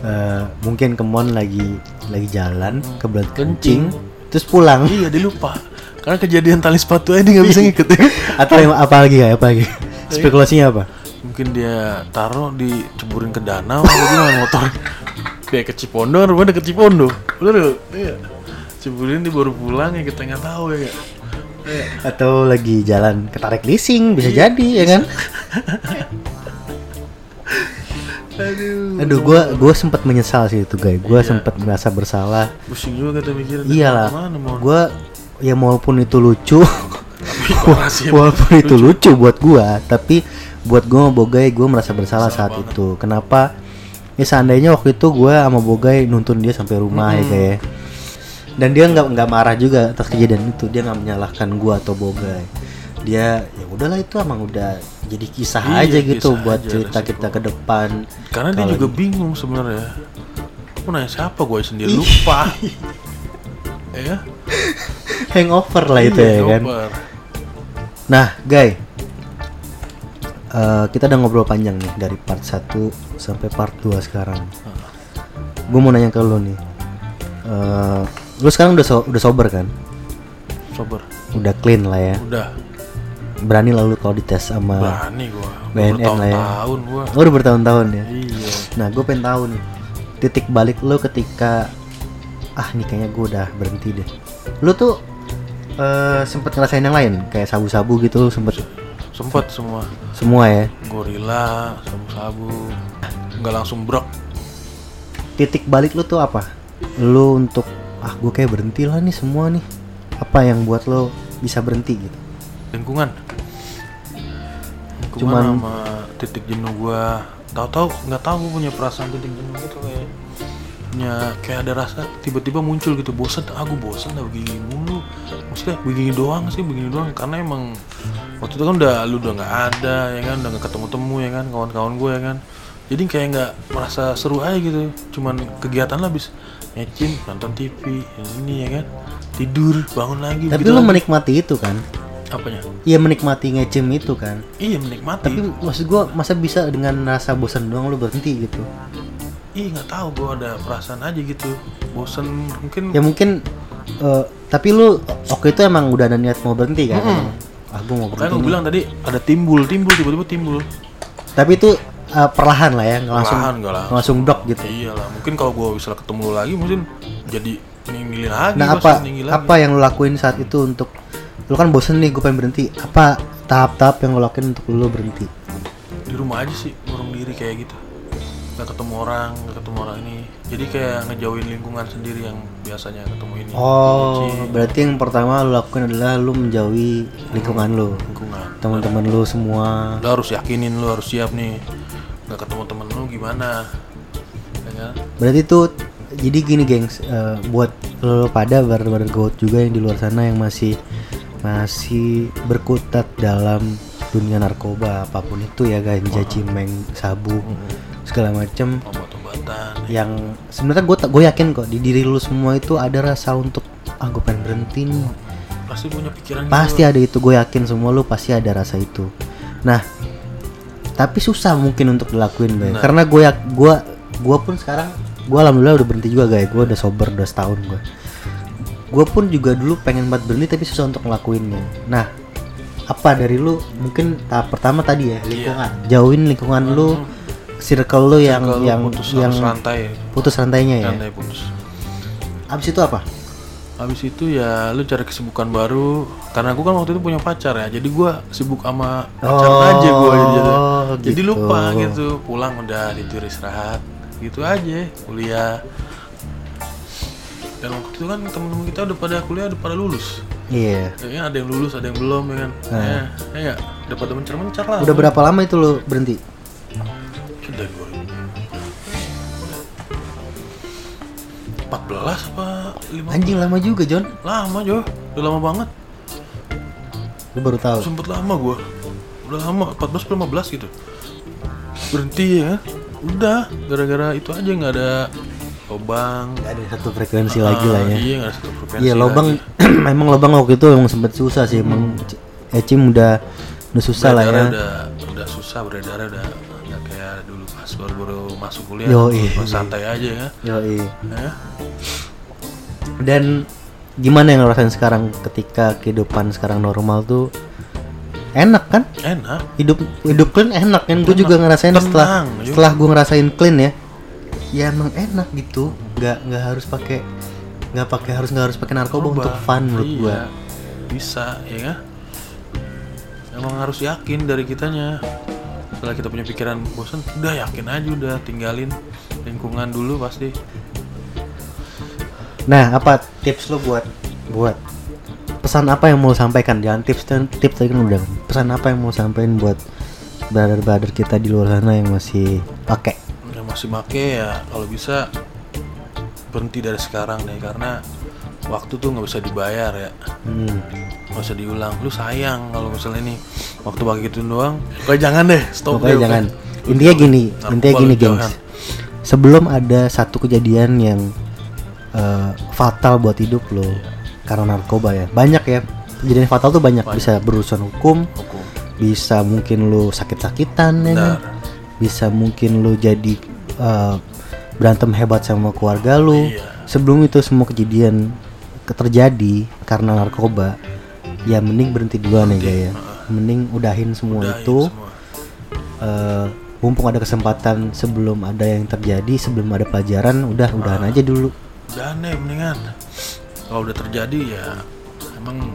eh, mungkin Kemon lagi lagi jalan kebelet
Kencing.
kencing terus pulang
Iya, dia lupa. Karena kejadian tali sepatu aja dia nggak bisa ngikut. [laughs]
atau yang apa lagi ya apa lagi spekulasinya apa
Mungkin dia taruh diceburin ke danau atau gimana motor. Kayak ke Cipondo, rumah deket Cipondo. Bener? Iya. Ceburin dia baru pulang ya kita nggak tahu ya. Iya.
atau lagi jalan ketarik leasing bisa jadi ya kan [laughs]
Aduh.
aduh gue gue sempat menyesal sih itu guys gue
Iya.
sempat merasa bersalah.
Pusing juga mikirin.
iyalah gue ya walaupun itu lucu walaupun itu lucu buat gua tapi buat gua sama Bogai gua merasa bersalah saat itu. Kenapa? Ya seandainya waktu itu gua sama Bogai nuntun dia sampai rumah ya kayak dan dia nggak nggak marah juga atas kejadian itu. Dia nggak menyalahkan gua atau Bogai dia ya udahlah itu emang udah jadi kisah
Iya,
aja gitu
kisah
buat
aja,
cerita
resiko.
kita ke depan
Karena dia juga bingung sebenarnya. Mau nanya siapa gue sendiri lupa. [laughs] ya.
hangover lah itu
Iya,
ya kan. Nah, Guy. eh, kita udah ngobrol panjang nih dari part 1 sampai part 2 sekarang. Gue mau nanya ke lu nih. Eh, lu sekarang udah so- udah sober kan?
Sober.
Udah clean lah ya.
Udah.
Berani lalu kalau dites sama
Berani.
BNN lah ya.
Bertahun-tahun gue.
Oh, udah bertahun-tahun ya.
Iya.
Nah, gue pengen tahu nih. Titik balik lu ketika ah nih kayaknya gue udah berhenti deh. Lu tuh eh sempet ngerasain yang lain kayak sabu-sabu gitu sempet
Sempet semua.
semua ya.
Gorila, sabu-sabu. Nggak langsung brok.
titik balik lu tuh apa? Lu untuk ah gue kayak berhenti lah nih semua nih. Apa yang buat lo bisa berhenti gitu?
Lingkungan. Lingkungan
Cuman-
sama titik jenuh gue. Tahu-tahu nggak tahu gue punya perasaan titik jenuh gitu kayak punya kayak ada rasa tiba-tiba muncul gitu bosan aku bosan dah begini mulu. Maksudnya begini doang sih begini doang. Karena emang waktu itu kan udah lu udah nggak ada ya kan? Udah nggak ketemu temu ya kan? Kawan-kawan gue ya kan? Jadi kayak nggak merasa seru aja gitu. Cuman kegiatan lah habis ngecin nonton TV yang ini ya kan? Tidur bangun lagi
Tapi
begitu
lu
lagi.
menikmati itu kan?
Apanya
Iya menikmati ngecim itu kan.
iya menikmati
Tapi maksud gua masa bisa dengan rasa bosan doang lu berhenti gitu?
Ih nggak tahu gue ada perasaan aja gitu bosen mungkin
Ya mungkin eh, tapi lu waktu itu emang udah ada niat mau berhenti kan? Ah gua mau
Makanya
berhenti.
gue
nih.
bilang tadi ada timbul timbul tiba-tiba timbul
Tapi itu eh, perlahan lah ya, nggak langsung
Perlahan, nggak langsung.
langsung drop gitu.
iyalah mungkin kalau gue bisa ketemu lu lagi mungkin jadi ninggalin lagi
Nah
gua
apa
lagi.
apa yang lu lakuin saat itu untuk lu kan bosen nih gue pengen berhenti. Apa tahap-tahap yang lu lakuin untuk lu berhenti?
Di rumah aja sih ngurung diri kayak gitu. Nggak ketemu orang nggak ketemu orang ini. Jadi kayak ngejauhin lingkungan sendiri yang biasanya ketemu ini.
Oh berarti yang pertama lu lakuin adalah lu menjauhi lingkungan lu.
Lingkungan.
Teman-teman lu semua.
Lu harus yakinin lu harus siap nih. Nggak ketemu temen lu gimana? Ya kan?
Berarti itu jadi gini gengs eh, buat lo pada brother goat juga yang di luar sana yang masih masih berkutat dalam dunia narkoba apa pun itu ya ganja cimeng sabu segala macem.
Obat-obatan.
Yang sebenarnya gue gue yakin kok di diri lu semua itu ada rasa untuk ah gue pengen berhenti nih.
Pasti punya pikiran
pasti ada itu gue yakin semua lu pasti ada rasa itu. Nah tapi susah mungkin untuk dilakuin.
Nah.
karena gue gue gue pun sekarang gue alhamdulillah udah berhenti juga guys. Gue udah sober udah setahun gue gue pun juga dulu pengen banget berhenti tapi susah untuk ngelakuinnya. Nah apa dari lu? Mungkin tahap pertama tadi ya lingkungan. Jauhin lingkungan lu circle lu yang
Kalau
yang
putus
yang
rantai
putus rantainya ya?
Rantai putus.
Abis itu apa?
Habis itu ya lu cari kesibukan baru. Karena gue kan waktu itu punya pacar ya jadi gua sibuk sama pacar
Oh,
aja gue jadi, jadi
gitu.
lupa gitu. Pulang udah tidur istirahat gitu aja kuliah dan waktu itu kan temen-temen kita udah pada kuliah udah pada lulus
iya
Kayaknya ada yang lulus, ada yang belum ya kan. Ya, ya, ya. udah pada mencar-mencar lah.
udah berapa lama itu lu berhenti
Sudah gue. 14 apa 5
anjing lama juga John
Lama Jo, udah lama banget.
lu baru tahu
Sempet lama gue. Udah lama, 14 atau 15 gitu. Berhenti ya. Udah, gara-gara itu aja nggak ada lobang.
Gak ada satu frekuensi lagi lah ya.
Iya, nggak ada satu frekuensi.
Iya lobang, [clears throat] emang lobang waktu itu emang sempet susah sih. Emang C- Ecim udah udah susah lah ya.
Udah, udah susah beredarnya udah nggak kayak dulu pas baru-baru masuk kuliah. Masih santai aja ya.
Yoi.
Ya.
Dan gimana yang lo rasain sekarang ketika kehidupan sekarang normal tuh enak kan?
Enak.
Hidup hidup clean enak kan? Gue juga ngerasain setelah
Tenang, yuk.
setelah gue ngerasain clean ya. Ya emang enak gitu. Nggak nggak harus pakai nggak pakai harus nggak harus pakai narkoba
Coba.
untuk fun menurut
Iya.
gua.
Bisa, ya kan? Emang harus yakin dari kitanya. Setelah kita punya pikiran bosan, udah yakin aja udah tinggalin lingkungan dulu pasti.
Nah, apa tips lo buat buat pesan apa yang mau sampaikan jangan tips dan tips tadi kan udah pesan apa yang mau sampaikan buat brother-brother kita di luar sana yang masih pakai
masih make ya kalau bisa berhenti dari sekarang deh karena waktu tuh nggak bisa dibayar ya
hmm.
nggak usah diulang lu sayang kalau misalnya ini waktu pakai gitu doang Pokoknya jangan deh stop
Pokoknya
deh,
jangan.
Lu
Intinya gini,
narkoba
intinya gini, gengs. Sebelum ada satu kejadian yang eh, fatal buat hidup lo karena narkoba ya. Banyak ya. Kejadian fatal tuh banyak, bisa berurusan hukum,
Hukum.
bisa mungkin lo sakit-sakitan ya kan? Bisa mungkin lo jadi eh, berantem hebat sama keluarga lo.
Iya.
Sebelum itu semua kejadian ke- terjadi karena narkoba, ya mending berhenti duluan ya Jaya. Mending udahin semua
Udahin
itu
semua.
eh, mumpung ada kesempatan sebelum ada yang terjadi sebelum ada pelajaran udah udahan
Ah.
aja dulu
udah nih mendingan kalau udah terjadi ya emang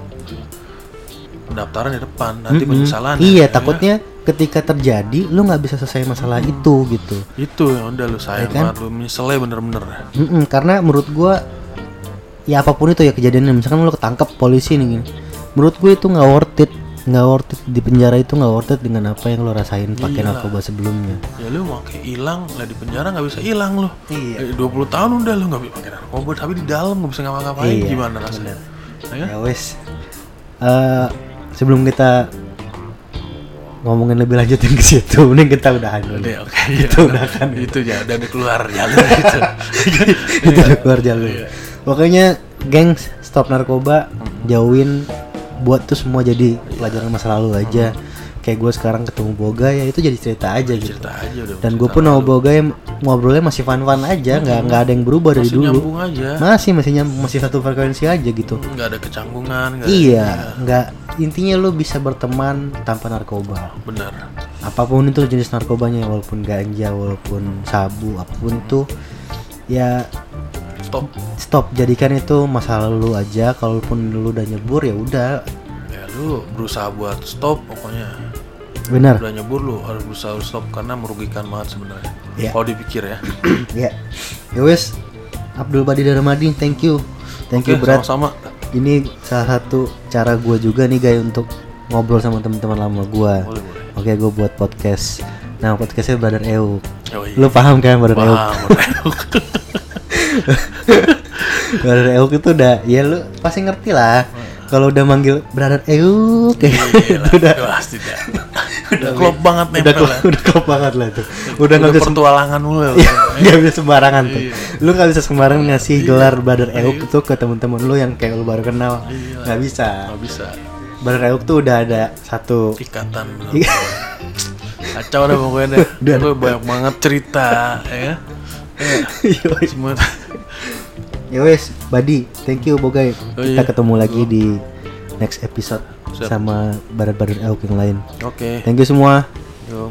pendaftaran di depan nanti
Mm-mm.
penyesalan
iya
ya.
takutnya ketika terjadi lu nggak bisa selesai masalah itu gitu
itu yang udah lu sayang
Ya kan?
banget lu menyesalnya bener-bener
Mm-mm, karena menurut gua ya apa pun itu ya kejadiannya misalkan lu ketangkep polisi nih gini. menurut gue itu nggak worth it nggak worth it di penjara itu nggak worth it dengan apa yang lo rasain pakai
Iyalah.
narkoba sebelumnya
ya lu mau kayak hilang lah di penjara nggak bisa hilang lu
Iya.
Eh, 20 tahun udah lu nggak bisa pakai narkoba tapi di dalam nggak bisa ngapa-ngapain
Iya,
gimana rasanya ya kan?
ya wes Eh, sebelum kita ngomongin lebih lanjut yang ke situ. [laughs] Mending kita udahan dulu.
Udah, oke. [laughs] Iya.
Itu udah kan.
itu ya dan keluar jalur [laughs] itu
itu udah keluar jalur. Pokoknya gengs stop narkoba jauhin buat tuh semua jadi pelajaran masa lalu aja kayak gue sekarang ketemu Boga ya itu jadi cerita aja gitu.
Cerita aja udah
dan gue pun sama Boga yang ngobrolnya masih fun-fun aja nggak nggak ada yang berubah dari
masih
dulu.
nyambung aja.
Masih masih nyam, masih satu frekuensi aja gitu.
Nggak ada kecanggungan ada-
iya nggak intinya lu bisa berteman tanpa narkoba.
Benar.
Apa pun itu jenis narkobanya walaupun ganja walaupun sabu apa pun itu ya
stop.
stop. Jadikan itu masa lalu aja. Kalaupun lu udah nyebur ya udah.
Ya lu berusaha buat stop pokoknya
benar.
Udah nyebur lu harus berusaha stop karena merugikan banget sebenarnya.
Iya.
kalau dipikir ya. [clears throat]
Ya ya wes Abdul Badi Darmadi thank you. Thank you
Oke,
berat
sama-sama.
Ini salah satu cara gue juga nih guys untuk ngobrol sama teman-teman lama gue oke gue buat podcast. Nah podcastnya Brother Euk.
Oh, iya.
lu paham kan Brother Euk?
Paham [laughs]
Brother Euk itu udah ya lu pasti ngerti lah kalau udah manggil Brother Euk kayak
Iya
itu udah
pasti dah udah klop banget
udah
nempel
klop,
ya.
udah klop banget lah itu udah
udah
nggak bisa
pertualangan mulu ya.
Iya, nggak bisa sembarangan tuh
Iya.
lu nggak bisa sembarangan ngasih gelar Brother Euk itu ke temen-temen lu yang kayak lu baru kenal
Iya.
nggak bisa
nggak bisa
Brother Euk tuh udah ada satu
ikatan.
Iya.
kacau dah pokoknya dah
Udah.
Banyak banget cerita ya ya semua
ya wes Badi thank you Bogai
oh,
kita ketemu lagi oh. di next episode
Siap.
sama barat-barat elk yang lain
oke okay.
thank you semua
Yo.